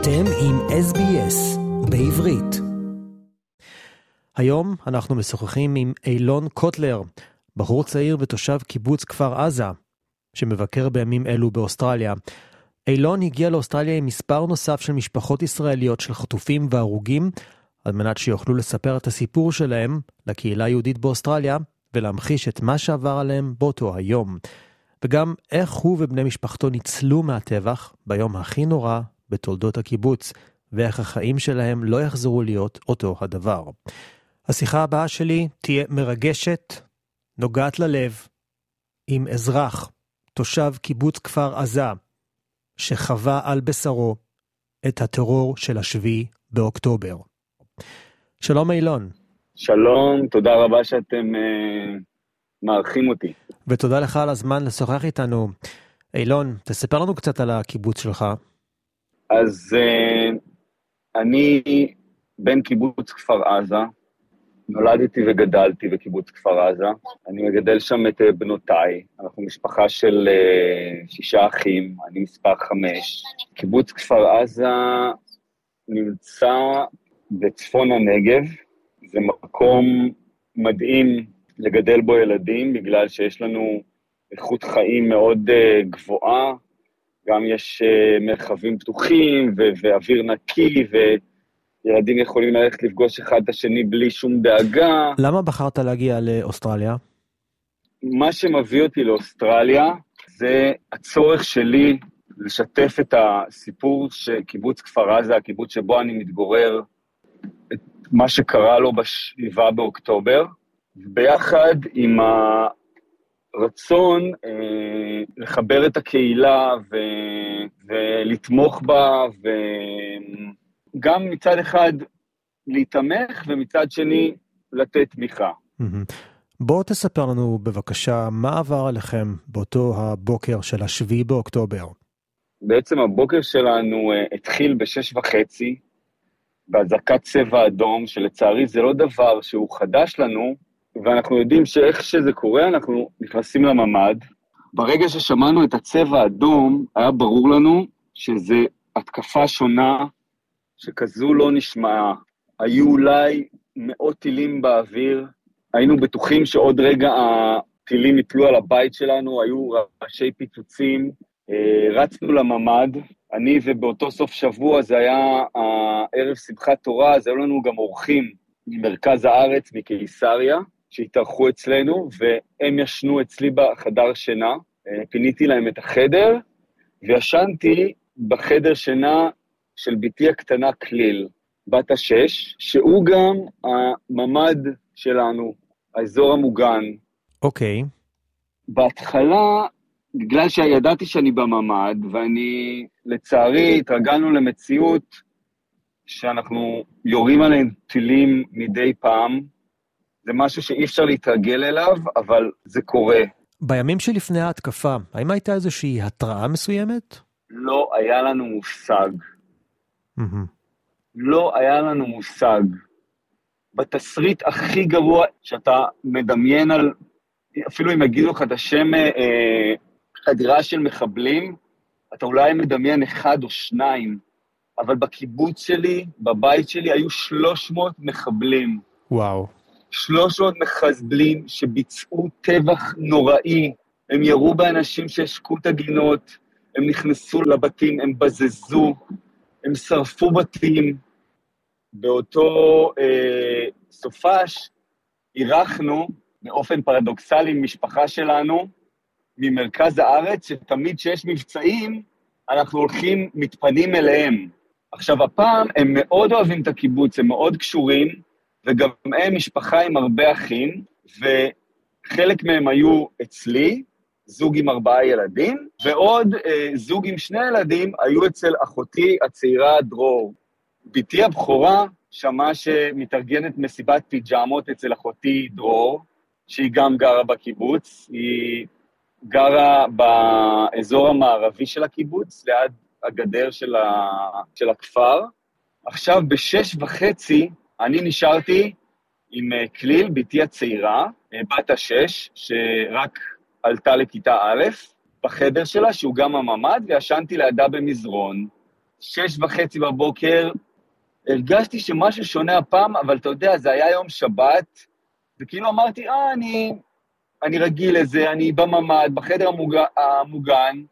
אתם עם SBS בעברית. היום אנחנו משוחחים עם אילון קוטלר, בחור צעיר ותושב קיבוץ כפר עזה, שמבקר בימים אלו באוסטרליה. אילון הגיע לאוסטרליה עם מספר נוסף של משפחות ישראליות של חטופים והרוגים, על מנת שיוכלו לספר את הסיפור שלהם לקהילה היהודית באוסטרליה, ולהמחיש את מה שעבר עליהם באותו היום. וגם איך הוא ובני משפחתו ניצלו מהטבח ביום הכי נורא בתולדות הקיבוץ, ואיך החיים שלהם לא יחזרו להיות אותו הדבר. השיחה הבאה שלי תהיה מרגשת, נוגעת ללב, עם אזרח, תושב קיבוץ כפר עזה, שחווה על בשרו את הטרור של השביעי באוקטובר. שלום אילון. שלום, תודה רבה שאתם uh, מארחים אותי. ותודה לך על הזמן לשוחח איתנו. אילון, תספר לנו קצת על הקיבוץ שלך. אז uh, אני בן קיבוץ כפר עזה, נולדתי וגדלתי בקיבוץ כפר עזה. אני מגדל שם את אה, בנותיי. אנחנו משפחה של uh, שישה אחים, אני מספר חמש. קיבוץ כפר עזה נמצא בצפון הנגב. זה מקום מדהים לגדל בו ילדים, בגלל שיש לנו איכות חיים מאוד גבוהה. גם יש uh, מרחבים פתוחים ו- ואוויר נקי, ו... ילדים יכולים ללכת לפגוש אחד את השני בלי שום דאגה. למה בחרת להגיע לאוסטרליה? מה שמביא אותי לאוסטרליה זה הצורך שלי לשתף את הסיפור של קיבוץ כפר עזה, הקיבוץ שבו אני מתגורר, את מה שקרה לו ב-7 באוקטובר, ביחד עם הרצון אה, לחבר את הקהילה ו... ולתמוך בה, ו... גם מצד אחד להתמך ומצד שני לתת תמיכה. בואו תספר לנו בבקשה מה עבר עליכם באותו הבוקר של השביעי באוקטובר. בעצם הבוקר שלנו uh, התחיל בשש וחצי באזעקת צבע אדום, שלצערי זה לא דבר שהוא חדש לנו, ואנחנו יודעים שאיך שזה קורה, אנחנו נכנסים לממ"ד. ברגע ששמענו את הצבע האדום, היה ברור לנו שזה התקפה שונה שכזו לא נשמעה. היו אולי מאות טילים באוויר, היינו בטוחים שעוד רגע הטילים יפלו על הבית שלנו, היו ראשי פיצוצים, אה, רצנו לממ"ד, אני ובאותו סוף שבוע, זה היה ערב שמחת תורה, אז היו לנו גם אורחים ממרכז הארץ, מקיסריה, שהתארחו אצלנו, והם ישנו אצלי בחדר שינה. אה, פיניתי להם את החדר, וישנתי בחדר שינה של בתי הקטנה כליל, בת השש, שהוא גם הממ"ד שלנו, האזור המוגן. אוקיי. Okay. בהתחלה, בגלל שידעתי שאני בממ"ד, ואני, לצערי, התרגלנו למציאות שאנחנו יורים עליהם טילים מדי פעם. זה משהו שאי אפשר להתרגל אליו, אבל זה קורה. בימים שלפני ההתקפה, האם הייתה איזושהי התראה מסוימת? לא היה לנו מושג. לא היה לנו מושג. בתסריט הכי גרוע שאתה מדמיין על, אפילו אם יגידו לך את השם אה, חדירה של מחבלים, אתה אולי מדמיין אחד או שניים, אבל בקיבוץ שלי, בבית שלי, היו 300 מחבלים. וואו. 300 מחבלים שביצעו טבח נוראי. הם ירו באנשים שהשקו את הגינות, הם נכנסו לבתים, הם בזזו, הם שרפו בתים. באותו אה, סופש אירחנו באופן פרדוקסלי משפחה שלנו ממרכז הארץ, שתמיד כשיש מבצעים, אנחנו הולכים, מתפנים אליהם. עכשיו, הפעם הם מאוד אוהבים את הקיבוץ, הם מאוד קשורים, וגם הם משפחה עם הרבה אחים, וחלק מהם היו אצלי, זוג עם ארבעה ילדים, ועוד אה, זוג עם שני ילדים היו אצל אחותי הצעירה דרור. בתי הבכורה שמעה שמתארגנת מסיבת פיג'מות אצל אחותי דרור, שהיא גם גרה בקיבוץ, היא גרה באזור המערבי של הקיבוץ, ליד הגדר של, ה... של הכפר. עכשיו, בשש וחצי, אני נשארתי עם אה, כליל, בתי הצעירה, אה, בת השש, שרק עלתה לכיתה א', בחדר שלה, שהוא גם הממ"ד, וישנתי לידה במזרון. שש וחצי בבוקר, הרגשתי שמשהו שונה הפעם, אבל אתה יודע, זה היה יום שבת, וכאילו אמרתי, אה, אני, אני רגיל לזה, אני בממ"ד, בחדר המוגן, המוגן,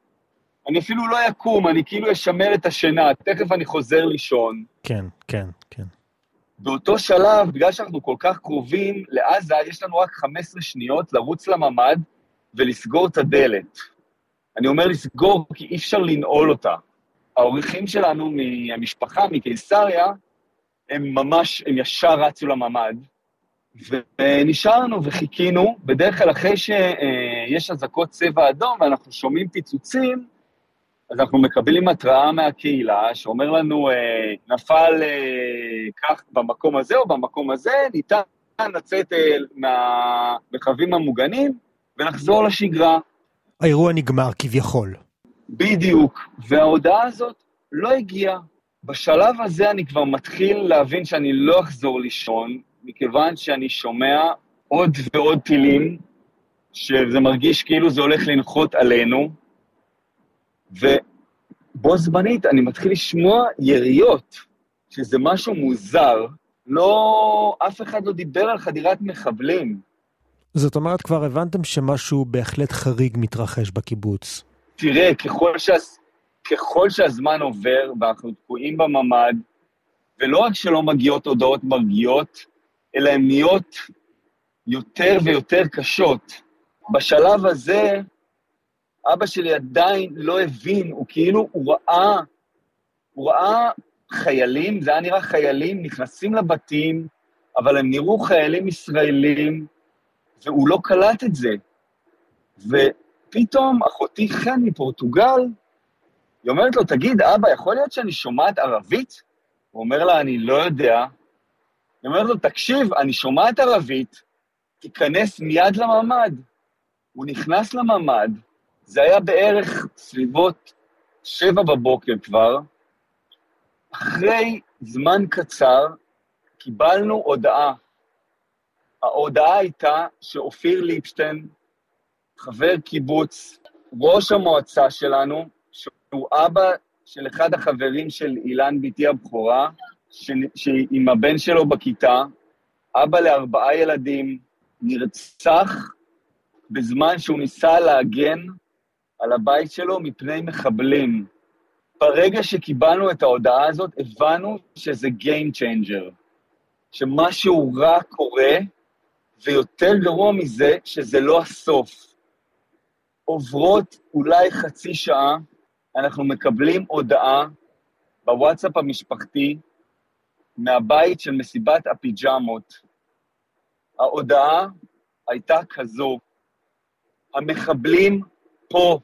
אני אפילו לא אקום, אני כאילו אשמר את השינה, תכף אני חוזר לישון. כן, כן. באותו שלב, בגלל שאנחנו כל כך קרובים לעזה, יש לנו רק 15 שניות לרוץ לממ"ד ולסגור את הדלת. אני אומר לסגור כי אי אפשר לנעול אותה. האורחים שלנו מהמשפחה, מקיסריה, הם ממש, הם ישר רצו לממ"ד, ונשארנו וחיכינו, בדרך כלל אחרי שיש אזעקות צבע אדום ואנחנו שומעים פיצוצים, אז אנחנו מקבלים התראה מהקהילה שאומר לנו, אה, נפל אה, כך במקום הזה או במקום הזה, ניתן לצאת אה, מהמרחבים המוגנים ולחזור לשגרה. האירוע נגמר כביכול. בדיוק, וההודעה הזאת לא הגיעה. בשלב הזה אני כבר מתחיל להבין שאני לא אחזור לישון, מכיוון שאני שומע עוד ועוד טילים, שזה מרגיש כאילו זה הולך לנחות עלינו, ובו זמנית אני מתחיל לשמוע יריות, שזה משהו מוזר. לא, אף אחד לא דיבר על חדירת מחבלים. זאת אומרת, כבר הבנתם שמשהו בהחלט חריג מתרחש בקיבוץ. תראה, ככל, שה... ככל שהזמן עובר ואנחנו תקועים בממ"ד, ולא רק שלא מגיעות הודעות מרגיעות, אלא הן נהיות יותר ויותר קשות. בשלב הזה, אבא שלי עדיין לא הבין, הוא כאילו, הוא ראה, הוא ראה חיילים, זה היה נראה חיילים נכנסים לבתים, אבל הם נראו חיילים ישראלים, והוא לא קלט את זה. ופתאום אחותי חן מפורטוגל, היא אומרת לו, תגיד, אבא, יכול להיות שאני שומעת ערבית? הוא אומר לה, אני לא יודע. היא אומרת לו, תקשיב, אני שומעת ערבית, תיכנס מיד לממ"ד. הוא נכנס לממ"ד, זה היה בערך סביבות שבע בבוקר כבר. אחרי זמן קצר קיבלנו הודעה. ההודעה הייתה שאופיר ליפשטיין, חבר קיבוץ, ראש המועצה שלנו, שהוא אבא של אחד החברים של אילן בתי הבכורה, שעם הבן שלו בכיתה, אבא לארבעה ילדים, נרצח בזמן שהוא ניסה להגן על הבית שלו מפני מחבלים. ברגע שקיבלנו את ההודעה הזאת, הבנו שזה Game Changer, שמשהו רע קורה, ויותר גרוע מזה, שזה לא הסוף. עוברות אולי חצי שעה, אנחנו מקבלים הודעה בוואטסאפ המשפחתי מהבית של מסיבת הפיג'מות. ההודעה הייתה כזו, המחבלים פה,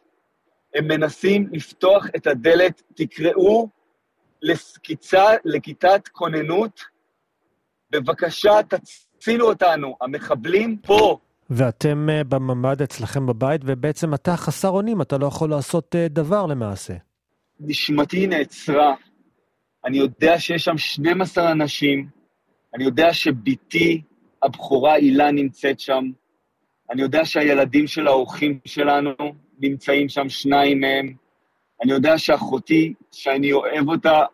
הם מנסים לפתוח את הדלת, תקראו לסקיצה, לכיתת כוננות, בבקשה תצילו אותנו, המחבלים פה. ואתם uh, בממ"ד אצלכם בבית, ובעצם אתה חסר אונים, אתה לא יכול לעשות uh, דבר למעשה. נשמתי נעצרה. אני יודע שיש שם 12 אנשים, אני יודע שבתי הבכורה הילה נמצאת שם, אני יודע שהילדים של האורחים שלנו נמצאים שם, שניים מהם. אני יודע שאחותי, שאני אוהב אותה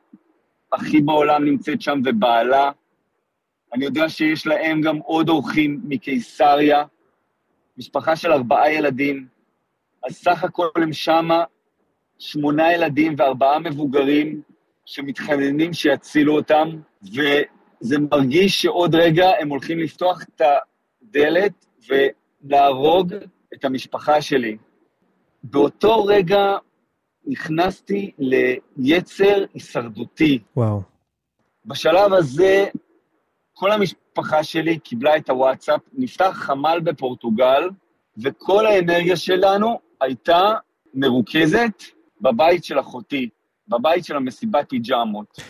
הכי בעולם, נמצאת שם, ובעלה. אני יודע שיש להם גם עוד אורחים מקיסריה, משפחה של ארבעה ילדים. אז סך הכל הם שמה שמונה ילדים וארבעה מבוגרים שמתחננים שיצילו אותם, וזה מרגיש שעוד רגע הם הולכים לפתוח את הדלת ולהרוג את המשפחה שלי. באותו רגע נכנסתי ליצר הישרדותי. וואו. בשלב הזה, כל המשפחה שלי קיבלה את הוואטסאפ, נפתח חמ"ל בפורטוגל, וכל האנרגיה שלנו הייתה מרוכזת בבית של אחותי, בבית של המסיבת פיג'מות.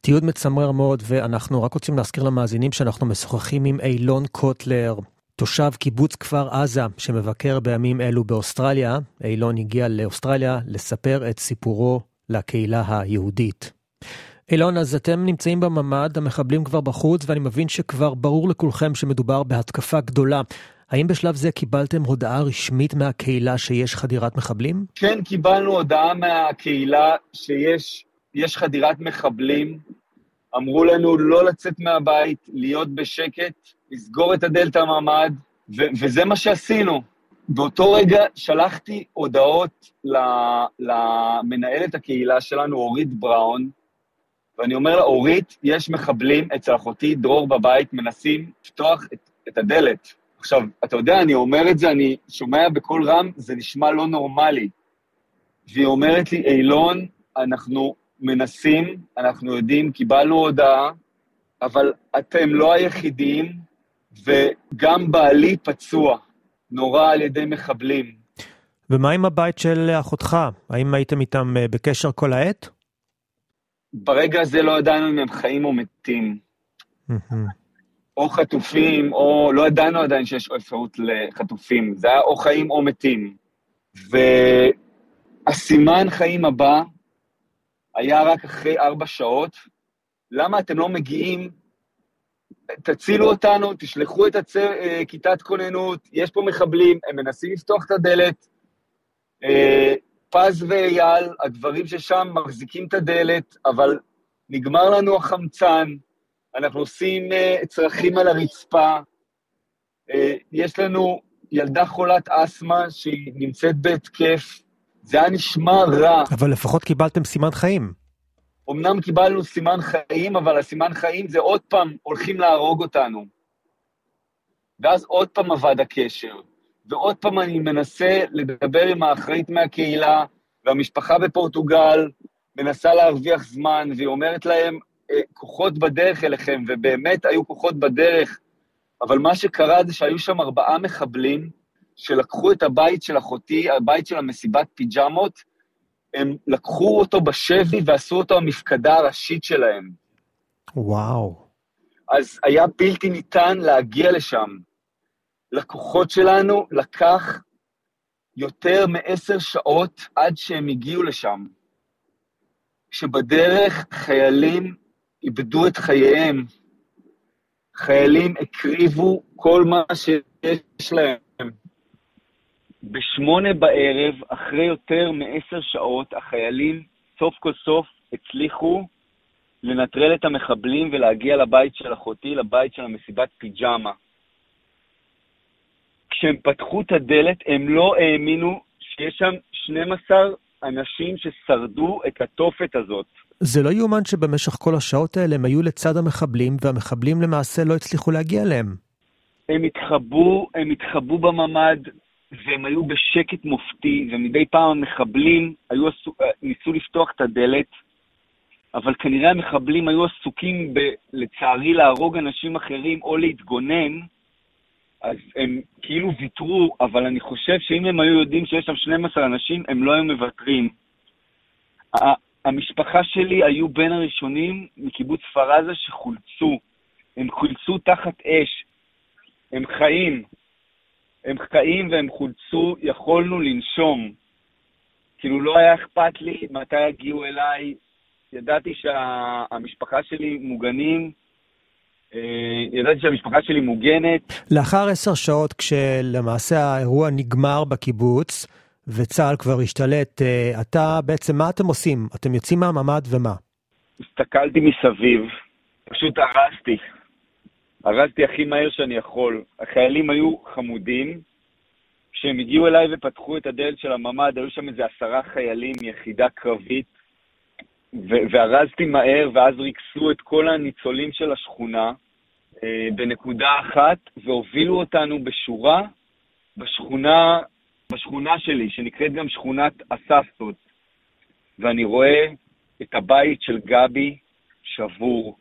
תיעוד מצמרר מאוד, ואנחנו רק רוצים להזכיר למאזינים שאנחנו משוחחים עם אילון קוטלר, תושב קיבוץ כפר עזה שמבקר בימים אלו באוסטרליה, אילון הגיע לאוסטרליה לספר את סיפורו לקהילה היהודית. אילון, אז אתם נמצאים בממ"ד, המחבלים כבר בחוץ, ואני מבין שכבר ברור לכולכם שמדובר בהתקפה גדולה. האם בשלב זה קיבלתם הודעה רשמית מהקהילה שיש חדירת מחבלים? כן, קיבלנו הודעה מהקהילה שיש יש חדירת מחבלים, אמרו לנו לא לצאת מהבית, להיות בשקט, לסגור את הדלת הממ"ד, ו- וזה מה שעשינו. באותו רגע שלחתי הודעות למנהלת הקהילה שלנו, אורית בראון, ואני אומר לה, אורית, יש מחבלים אצל אחותי דרור בבית, מנסים לפתוח את, את הדלת. עכשיו, אתה יודע, אני אומר את זה, אני שומע בקול רם, זה נשמע לא נורמלי. והיא אומרת לי, אילון, אנחנו מנסים, אנחנו יודעים, קיבלנו הודעה, אבל אתם לא היחידים, וגם בעלי פצוע, נורה על ידי מחבלים. ומה עם הבית של אחותך? האם הייתם איתם אה, בקשר כל העת? ברגע הזה לא ידענו אם הם חיים או מתים. או חטופים, או לא ידענו עדיין שיש אפשרות לחטופים. זה היה או חיים או מתים. והסימן חיים הבא היה רק אחרי ארבע שעות. למה אתם לא מגיעים? תצילו אותנו, תשלחו את הצ... אה, כיתת כוננות, יש פה מחבלים, הם מנסים לפתוח את הדלת. אה, פז ואייל, הדברים ששם מחזיקים את הדלת, אבל נגמר לנו החמצן, אנחנו עושים uh, צרכים על הרצפה, יש לנו ילדה חולת אסתמה שהיא נמצאת בהתקף, זה היה נשמע רע. אבל לפחות קיבלתם סימן חיים. אמנם קיבלנו סימן חיים, אבל הסימן חיים זה עוד פעם, הולכים להרוג אותנו. ואז עוד פעם אבד הקשר. ועוד פעם אני מנסה לדבר עם האחראית מהקהילה, והמשפחה בפורטוגל מנסה להרוויח זמן, והיא אומרת להם, אה, כוחות בדרך אליכם, ובאמת היו כוחות בדרך, אבל מה שקרה זה שהיו שם ארבעה מחבלים שלקחו את הבית של אחותי, הבית של המסיבת פיג'מות, הם לקחו אותו בשבי ועשו אותו המפקדה הראשית שלהם. וואו. אז היה בלתי ניתן להגיע לשם. לקוחות שלנו לקח יותר מעשר שעות עד שהם הגיעו לשם. שבדרך חיילים איבדו את חייהם. חיילים הקריבו כל מה שיש להם. בשמונה בערב, אחרי יותר מעשר שעות, החיילים סוף כל סוף הצליחו לנטרל את המחבלים ולהגיע לבית של אחותי, לבית של המסיבת פיג'מה. כשהם פתחו את הדלת, הם לא האמינו שיש שם 12 אנשים ששרדו את התופת הזאת. זה לא יאומן שבמשך כל השעות האלה הם היו לצד המחבלים, והמחבלים למעשה לא הצליחו להגיע אליהם. הם התחבאו, הם התחבאו בממ"ד, והם היו בשקט מופתי, ומדי פעם המחבלים היו עסו, ניסו לפתוח את הדלת, אבל כנראה המחבלים היו עסוקים, ב, לצערי, להרוג אנשים אחרים או להתגונן, אז הם כאילו ויתרו, אבל אני חושב שאם הם היו יודעים שיש שם 12 אנשים, הם לא היו מוותרים. המשפחה שלי היו בין הראשונים מקיבוץ פרזה שחולצו. הם חולצו תחת אש. הם חיים. הם חיים והם חולצו, יכולנו לנשום. כאילו, לא היה אכפת לי מתי יגיעו אליי. ידעתי שהמשפחה שלי מוגנים, אה, ידעתי שהמשפחה שלי מוגנת. לאחר עשר שעות, כשלמעשה האירוע נגמר בקיבוץ, וצה"ל כבר השתלט, אה, אתה בעצם, מה אתם עושים? אתם יוצאים מהממ"ד ומה? הסתכלתי מסביב, פשוט הרסתי. הרסתי הכי מהר שאני יכול. החיילים היו חמודים. כשהם הגיעו אליי ופתחו את הדלת של הממ"ד, היו שם איזה עשרה חיילים מיחידה קרבית, וארזתי מהר, ואז ריכסו את כל הניצולים של השכונה אה, בנקודה אחת, והובילו אותנו בשורה בשכונה בשכונה שלי, שנקראת גם שכונת אססטות, ואני רואה את הבית של גבי שבור.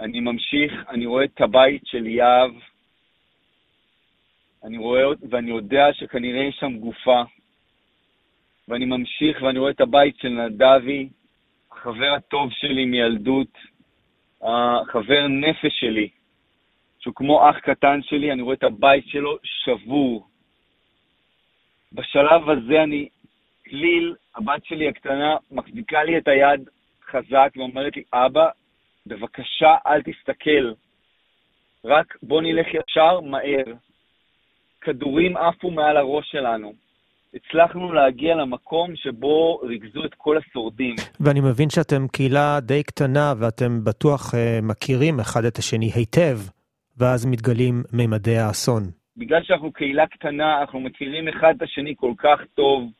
אני ממשיך, אני רואה את הבית של יהב, אני רואה, ואני יודע שכנראה יש שם גופה. ואני ממשיך ואני רואה את הבית של נדבי, החבר הטוב שלי מילדות, החבר נפש שלי, שהוא כמו אח קטן שלי, אני רואה את הבית שלו שבור. בשלב הזה אני, כליל, הבת שלי הקטנה, מחזיקה לי את היד חזק ואומרת לי, אבא, בבקשה אל תסתכל, רק בוא נלך ישר מהר. כדורים עפו מעל הראש שלנו. הצלחנו להגיע למקום שבו ריכזו את כל השורדים. ואני מבין שאתם קהילה די קטנה ואתם בטוח uh, מכירים אחד את השני היטב, ואז מתגלים ממדי האסון. בגלל שאנחנו קהילה קטנה, אנחנו מכירים אחד את השני כל כך טוב,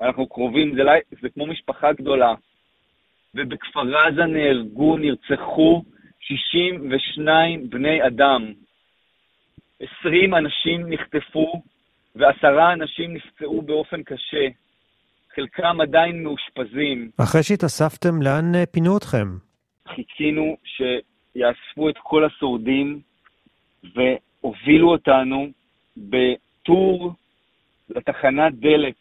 אנחנו קרובים, זה, זה כמו משפחה גדולה. ובכפר עזה נהרגו, נרצחו 62 בני אדם. 20 אנשים נחטפו ועשרה אנשים נפצעו באופן קשה. חלקם עדיין מאושפזים. אחרי שהתאספתם, לאן אה, פינו אתכם? חיכינו שיאספו את כל השורדים והובילו אותנו בטור לתחנת דלק.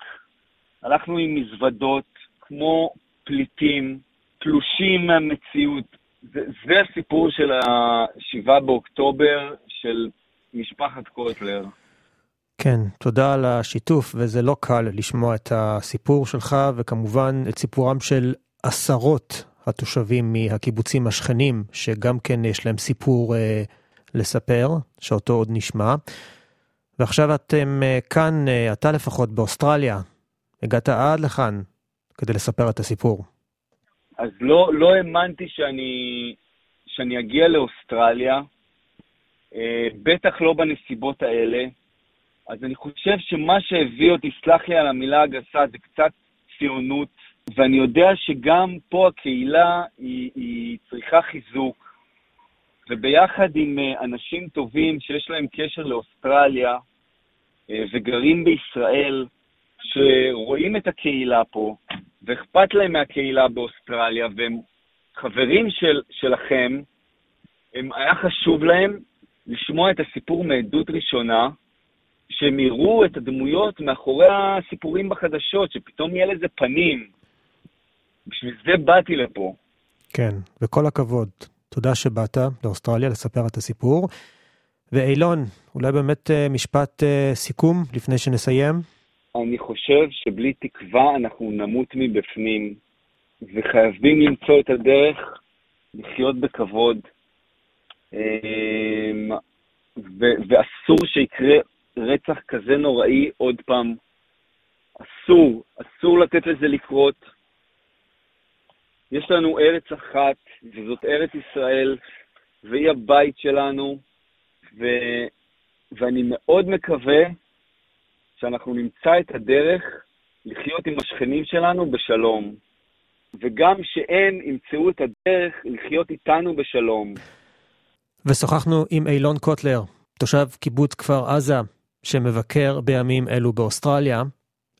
הלכנו עם מזוודות כמו פליטים, תלושים מהמציאות. זה, זה הסיפור של ה-7 באוקטובר של משפחת קוטלר. כן, תודה על השיתוף, וזה לא קל לשמוע את הסיפור שלך, וכמובן את סיפורם של עשרות התושבים מהקיבוצים השכנים, שגם כן יש להם סיפור אה, לספר, שאותו עוד נשמע. ועכשיו אתם אה, כאן, אה, אתה לפחות, באוסטרליה. הגעת עד לכאן כדי לספר את הסיפור. אז לא, לא האמנתי שאני, שאני אגיע לאוסטרליה, אה, בטח לא בנסיבות האלה. אז אני חושב שמה שהביא אותי, סלח לי על המילה הגסה, זה קצת ציונות, ואני יודע שגם פה הקהילה היא, היא צריכה חיזוק, וביחד עם אה, אנשים טובים שיש להם קשר לאוסטרליה אה, וגרים בישראל, שרואים את הקהילה פה, ואכפת להם מהקהילה באוסטרליה, והם חברים של, שלכם, הם, היה חשוב להם לשמוע את הסיפור מעדות ראשונה, שהם יראו את הדמויות מאחורי הסיפורים בחדשות, שפתאום יהיה לזה פנים. בשביל זה באתי לפה. כן, וכל הכבוד. תודה שבאת לאוסטרליה לספר את הסיפור. ואילון, אולי באמת אה, משפט אה, סיכום לפני שנסיים? אני חושב שבלי תקווה אנחנו נמות מבפנים, וחייבים למצוא את הדרך לחיות בכבוד. אמ, ואסור שיקרה רצח כזה נוראי עוד פעם. אסור, אסור לתת לזה לקרות. יש לנו ארץ אחת, וזאת ארץ ישראל, והיא הבית שלנו, ו... ואני מאוד מקווה שאנחנו נמצא את הדרך לחיות עם השכנים שלנו בשלום, וגם שהם ימצאו את הדרך לחיות איתנו בשלום. ושוחחנו עם אילון קוטלר, תושב קיבוץ כפר עזה, שמבקר בימים אלו באוסטרליה.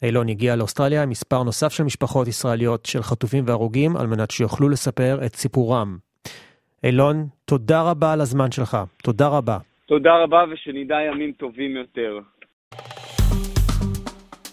אילון הגיע לאוסטרליה עם מספר נוסף של משפחות ישראליות של חטופים והרוגים, על מנת שיוכלו לספר את סיפורם. אילון, תודה רבה על הזמן שלך. תודה רבה. תודה רבה ושנדע ימים טובים יותר.